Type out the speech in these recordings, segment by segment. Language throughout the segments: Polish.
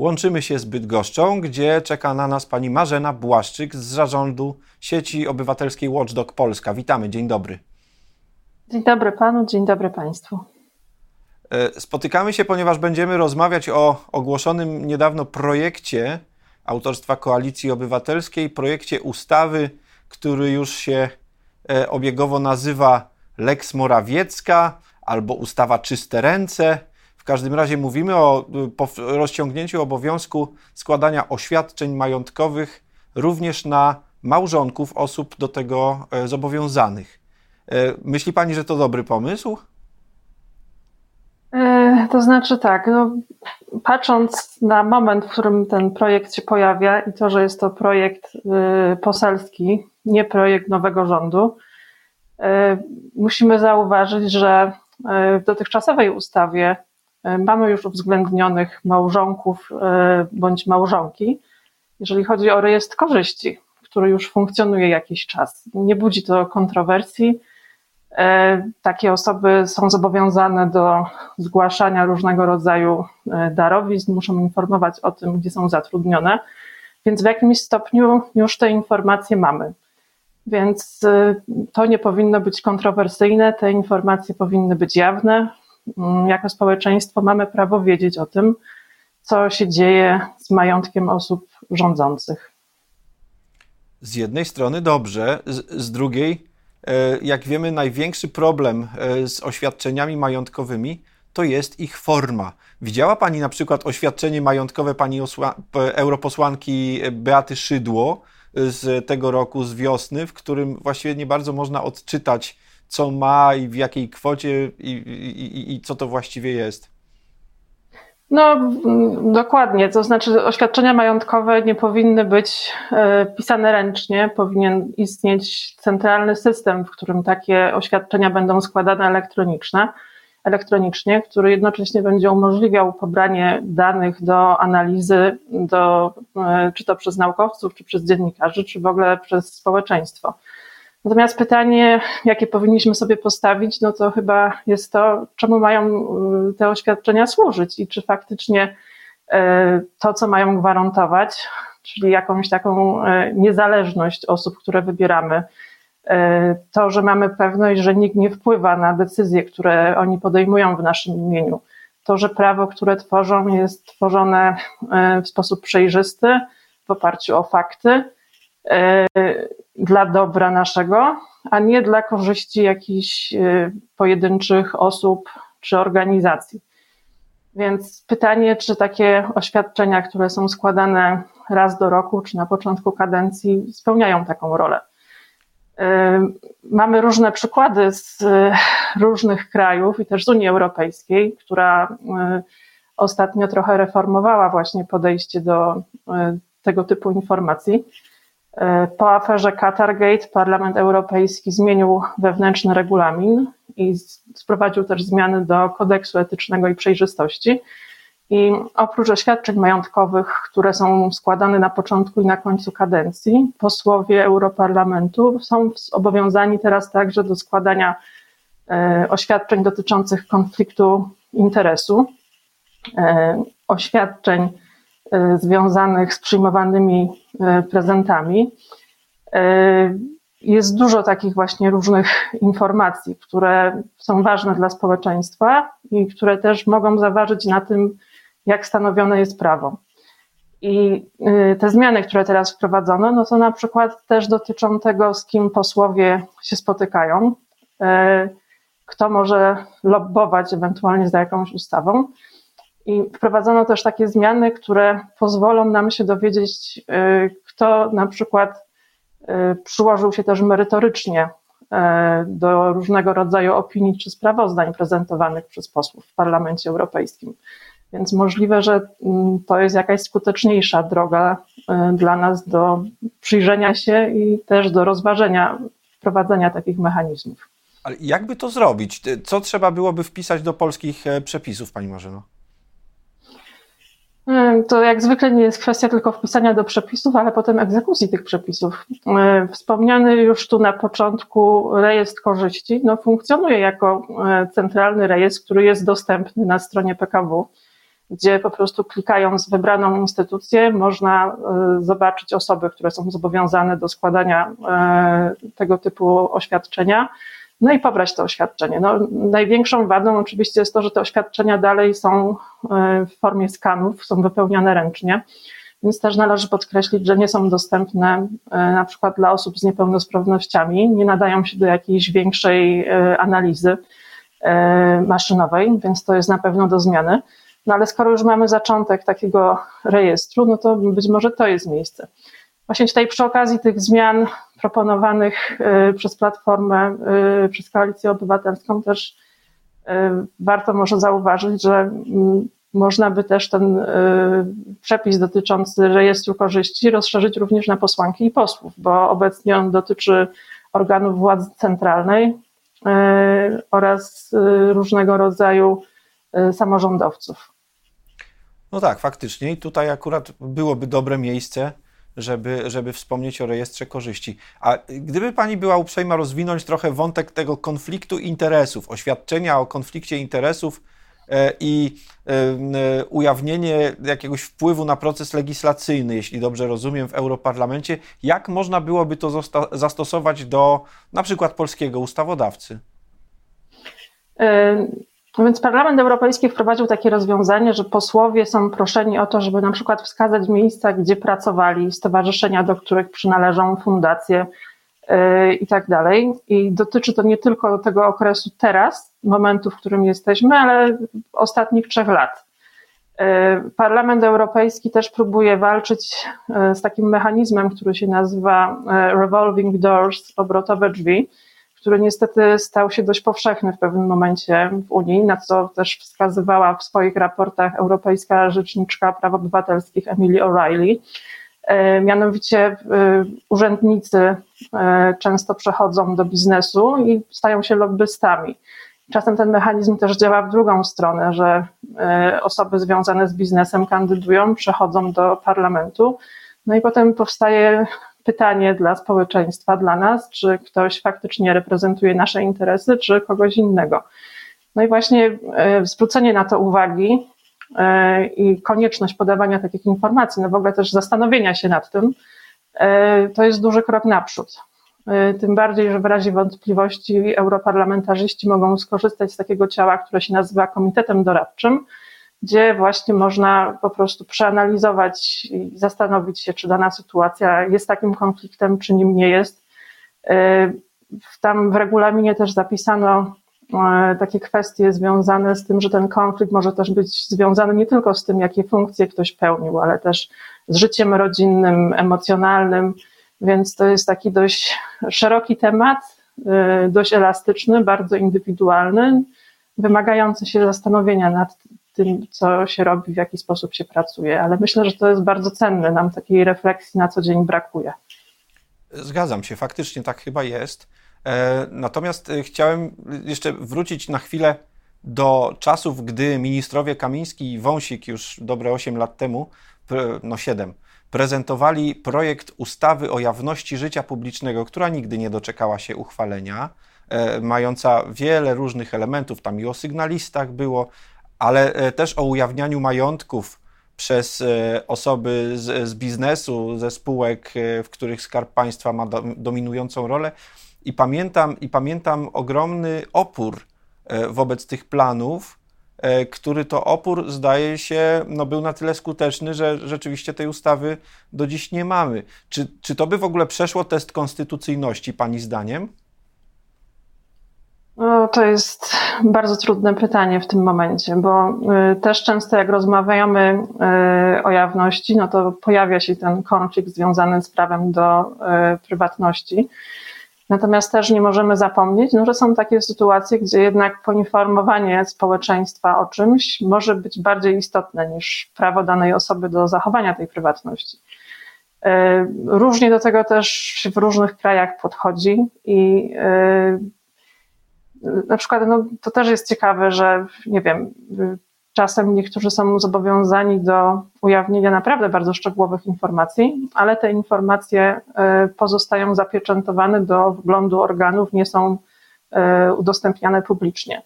Łączymy się z Bydgoszczą, gdzie czeka na nas pani Marzena Błaszczyk z zarządu sieci obywatelskiej Watchdog Polska. Witamy, dzień dobry. Dzień dobry panu, dzień dobry państwu. E, spotykamy się, ponieważ będziemy rozmawiać o ogłoszonym niedawno projekcie autorstwa Koalicji Obywatelskiej, projekcie ustawy, który już się e, obiegowo nazywa Lex Morawiecka albo ustawa Czyste Ręce. Każdym razie mówimy o rozciągnięciu obowiązku składania oświadczeń majątkowych również na małżonków osób do tego e, zobowiązanych. Myśli Pani, że to dobry pomysł? E, to znaczy tak, no, patrząc na moment, w którym ten projekt się pojawia i to, że jest to projekt y, poselski, nie projekt nowego rządu, y, musimy zauważyć, że y, w dotychczasowej ustawie mamy już uwzględnionych małżonków bądź małżonki, jeżeli chodzi o rejestr korzyści, który już funkcjonuje jakiś czas. Nie budzi to kontrowersji E, takie osoby są zobowiązane do zgłaszania różnego rodzaju e, darowizn, muszą informować o tym, gdzie są zatrudnione, więc w jakimś stopniu już te informacje mamy. Więc e, to nie powinno być kontrowersyjne, te informacje powinny być jawne. Mm, jako społeczeństwo mamy prawo wiedzieć o tym, co się dzieje z majątkiem osób rządzących. Z jednej strony dobrze, z, z drugiej E, jak wiemy, największy problem e, z oświadczeniami majątkowymi to jest ich forma. Widziała Pani na przykład oświadczenie majątkowe pani europosłanki Beaty Szydło e, z tego roku, z wiosny, w którym właściwie nie bardzo można odczytać, co ma i w jakiej kwocie i, i, i co to właściwie jest? No, dokładnie. To znaczy, oświadczenia majątkowe nie powinny być e, pisane ręcznie. Powinien istnieć centralny system, w którym takie oświadczenia będą składane elektroniczne, elektronicznie, który jednocześnie będzie umożliwiał pobranie danych do analizy, do, e, czy to przez naukowców, czy przez dziennikarzy, czy w ogóle przez społeczeństwo. Natomiast pytanie, jakie powinniśmy sobie postawić, no to chyba jest to, czemu mają y, te oświadczenia służyć i czy faktycznie y, to, co mają gwarantować, czyli jakąś taką y, niezależność osób, które wybieramy, to, że mamy pewność, że nikt nie wpływa na decyzje, które oni podejmują w naszym imieniu, to, że prawo, które tworzą, jest tworzone w sposób przejrzysty, w oparciu o fakty, dla dobra naszego, a nie dla korzyści jakichś e, pojedynczych osób czy organizacji. Więc pytanie, czy takie oświadczenia, które są składane raz do roku, czy na początku kadencji, spełniają taką rolę. E, mamy różne przykłady z różnych krajów i też z Unii Europejskiej, która ostatnio trochę reformowała właśnie podejście do tego typu informacji. E, po aferze Qatargate Parlament Europejski zmienił wewnętrzny regulamin i sprowadził też zmiany do kodeksu etycznego i przejrzystości. I oprócz oświadczeń majątkowych, które są składane na początku i na końcu kadencji, posłowie Europarlamentu są zobowiązani teraz także do składania e, oświadczeń dotyczących konfliktu interesu, e, oświadczeń związanych z przyjmowanymi e, prezentami. E, jest dużo takich właśnie różnych informacji, które są ważne dla społeczeństwa i które też mogą zaważyć na tym, jak stanowione jest prawo. I te zmiany, które teraz wprowadzono, no to na przykład też dotyczą tego, z kim posłowie się spotykają, kto może lobbować ewentualnie za jakąś ustawą. I wprowadzono też takie zmiany, które pozwolą nam się dowiedzieć, y, kto na przykład y, przyłożył się też merytorycznie y, do różnego rodzaju opinii czy sprawozdań prezentowanych przez posłów w Parlamencie Europejskim. Więc możliwe, że mm, to jest jakaś skuteczniejsza droga dla nas do przyjrzenia się i też do rozważenia wprowadzenia takich mechanizmów. Ale jakby to zrobić? Co trzeba byłoby wpisać do polskich e, przepisów, Pani Marzeno? To jak zwykle nie jest kwestia tylko wpisania do przepisów, ale potem egzekucji tych przepisów. Wspomniany już tu na początku rejestr korzyści no, funkcjonuje jako hmm, centralny rejestr, który jest dostępny na stronie PKW. gdzie po prostu klikając wybraną instytucję można zobaczyć osoby, które są zobowiązane do składania tego typu oświadczenia no i pobrać to oświadczenie. No, największą wadą oczywiście jest to, że te oświadczenia dalej są e, w formie skanów, są wypełniane ręcznie, więc też należy podkreślić, że nie są dostępne e, na przykład dla osób z niepełnosprawnościami, nie nadają się do jakiejś większej e, analizy maszynowej, więc to jest na pewno do zmiany. No ale skoro już mamy zaczątek takiego rejestru, no to być może to jest miejsce. Właśnie tutaj przy okazji tych zmian proponowanych y, przez Platformę, y, przez Koalicję Obywatelską też y, warto może zauważyć, że mm, można by też ten przepis dotyczący rejestru korzyści rozszerzyć również na posłanki i posłów, bo obecnie on dotyczy organów władzy centralnej oraz różnego rodzaju samorządowców. No tak, faktycznie. I tutaj akurat byłoby dobre miejsce żeby, żeby wspomnieć o rejestrze korzyści. A gdyby Pani była uprzejma rozwinąć trochę wątek tego konfliktu interesów, oświadczenia o konflikcie interesów e, i e, e, ujawnienie jakiegoś wpływu na proces legislacyjny, jeśli dobrze rozumiem, w Europarlamencie, jak można byłoby to zastosować do na przykład polskiego ustawodawcy? No więc Parlament Europejski wprowadził takie rozwiązanie, że posłowie są proszeni o to, żeby na przykład wskazać miejsca, gdzie pracowali, stowarzyszenia, do których przynależą, fundacje yy, i tak dalej. I dotyczy to nie tylko tego okresu teraz, momentu, w którym jesteśmy, ale ostatnich trzech lat. Yy, Parlament Europejski też próbuje walczyć yy, z takim mechanizmem, który się nazywa revolving doors, obrotowe drzwi, który niestety stał się dość powszechny w pewnym momencie w Unii, na co też wskazywała w swoich raportach Europejska Rzeczniczka Praw Obywatelskich Emily O'Reilly. E, mianowicie e, urzędnicy e, często przechodzą do biznesu i stają się lobbystami. Czasem ten mechanizm też działa w drugą stronę, że osoby związane z biznesem kandydują, przechodzą do parlamentu, no i potem powstaje pytanie dla społeczeństwa, dla nas, czy ktoś faktycznie reprezentuje nasze interesy, czy kogoś innego. No i właśnie e, zwrócenie na to uwagi e, i konieczność podawania takich informacji, no w ogóle też zastanowienia się nad tym, e, to jest duży krok naprzód. Tym bardziej, że w razie wątpliwości europarlamentarzyści mogą skorzystać z takiego ciała, które się nazywa Komitetem Doradczym, gdzie właśnie można po prostu przeanalizować i zastanowić się, czy dana sytuacja jest takim konfliktem, czy nim nie jest. E, tam w regulaminie też zapisano e, takie kwestie związane z tym, że ten konflikt może też być związany nie tylko z tym, jakie funkcje ktoś pełnił, ale też z życiem rodzinnym, emocjonalnym, więc to jest taki dość szeroki temat, e, dość elastyczny, bardzo indywidualny, wymagający się zastanowienia nad co się robi, w jaki sposób się pracuje, ale myślę, że to jest bardzo cenne. Nam takiej refleksji na co dzień brakuje. Zgadzam się, faktycznie tak chyba jest. E, natomiast e, chciałem jeszcze wrócić na chwilę do czasów, gdy ministrowie Kamiński i Wąsik już dobre 8 lat temu, no 7, prezentowali projekt ustawy o jawności życia publicznego, która nigdy nie doczekała się uchwalenia, e, mająca wiele różnych elementów, tam i o sygnalistach było, ale e, też o ujawnianiu majątków przez e, osoby z, z biznesu, ze spółek, e, w których Skarb Państwa ma do, dominującą rolę. I pamiętam, I pamiętam ogromny opór wobec tych planów, który to opór, zdaje się, no był na tyle skuteczny, że rzeczywiście tej ustawy do dziś nie mamy. Czy, czy to by w ogóle przeszło test konstytucyjności, Pani zdaniem? No, to jest bardzo trudne pytanie w tym momencie, bo y, też często jak rozmawiamy y, o jawności, no to pojawia się ten konflikt związany z prawem do y, prywatności. Natomiast też nie możemy zapomnieć, no, że są takie sytuacje, gdzie jednak poinformowanie społeczeństwa o czymś może być bardziej istotne niż prawo danej osoby do zachowania tej prywatności. Różnie do tego też w różnych krajach podchodzi i na przykład, no, to też jest ciekawe, że nie wiem, czasem niektórzy są zobowiązani do ujawnienia naprawdę bardzo szczegółowych informacji, ale te informacje e, pozostają zapieczętowane do wglądu organów, nie są e, udostępniane publicznie.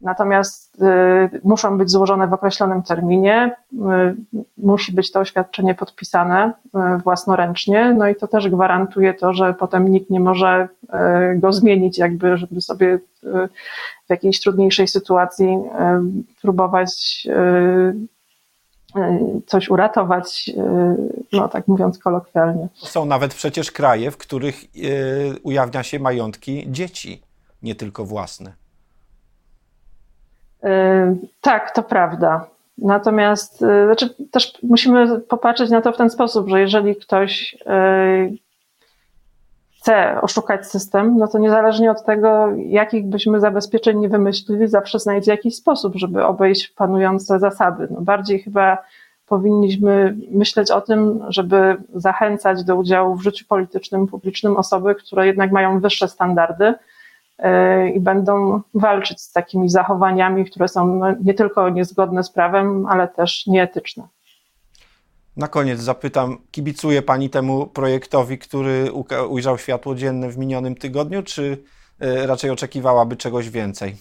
Natomiast y, muszą być złożone w określonym terminie, y, musi być to oświadczenie podpisane y, własnoręcznie, no i to też gwarantuje to, że potem nikt nie może go zmienić, jakby, żeby sobie w jakiejś trudniejszej sytuacji próbować coś uratować, no tak mówiąc kolokwialnie. Są nawet przecież kraje, w których ujawnia się majątki dzieci, nie tylko własne. Y, tak, to prawda. Natomiast y, znaczy, też musimy popatrzeć na to w ten sposób, że jeżeli ktoś y, chce oszukać system, no to niezależnie od tego, jakich byśmy zabezpieczeń nie wymyślili, zawsze znajdzie jakiś sposób, żeby obejść panujące zasady. No bardziej chyba powinniśmy myśleć o tym, żeby zachęcać do udziału w życiu politycznym, publicznym osoby, które jednak mają wyższe standardy, i będą walczyć z takimi zachowaniami, które są no, nie tylko niezgodne z prawem, ale też nieetyczne. Na koniec zapytam, kibicuje Pani temu projektowi, który ujrzał światło dzienne w minionym tygodniu, czy e, raczej oczekiwałaby czegoś więcej?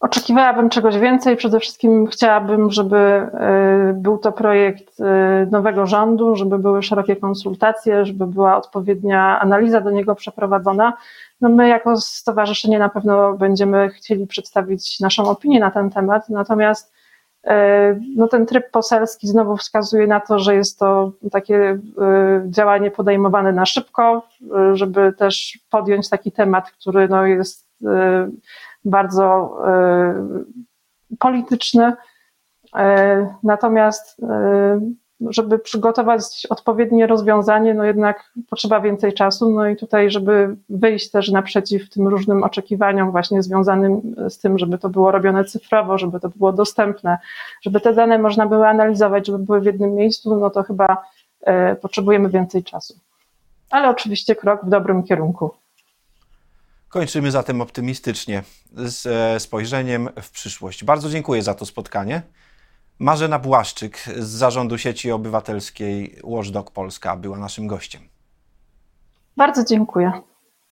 Oczekiwałabym czegoś więcej. Przede wszystkim chciałabym, żeby e, był to projekt e, nowego rządu, żeby były szerokie konsultacje, żeby była odpowiednia analiza do niego przeprowadzona. No my jako stowarzyszenie na pewno będziemy chcieli przedstawić naszą opinię na ten temat, natomiast e, no ten tryb poselski znowu wskazuje na to, że jest to takie działanie podejmowane na szybko, żeby też podjąć taki temat, który no jest bardzo e, polityczny. E, natomiast, e, żeby przygotować odpowiednie rozwiązanie, no jednak potrzeba więcej czasu. No i tutaj, żeby wyjść też naprzeciw tym różnym oczekiwaniom, właśnie związanym z tym, żeby to było robione cyfrowo, żeby to było dostępne, żeby te dane można było analizować, żeby były w jednym miejscu, no to chyba potrzebujemy więcej czasu. Ale oczywiście krok w dobrym kierunku. Kończymy zatem optymistycznie z e, spojrzeniem w przyszłość. Bardzo dziękuję za to spotkanie. Marzena Błaszczyk z zarządu sieci obywatelskiej Watchdog Polska była naszym gościem. Bardzo dziękuję.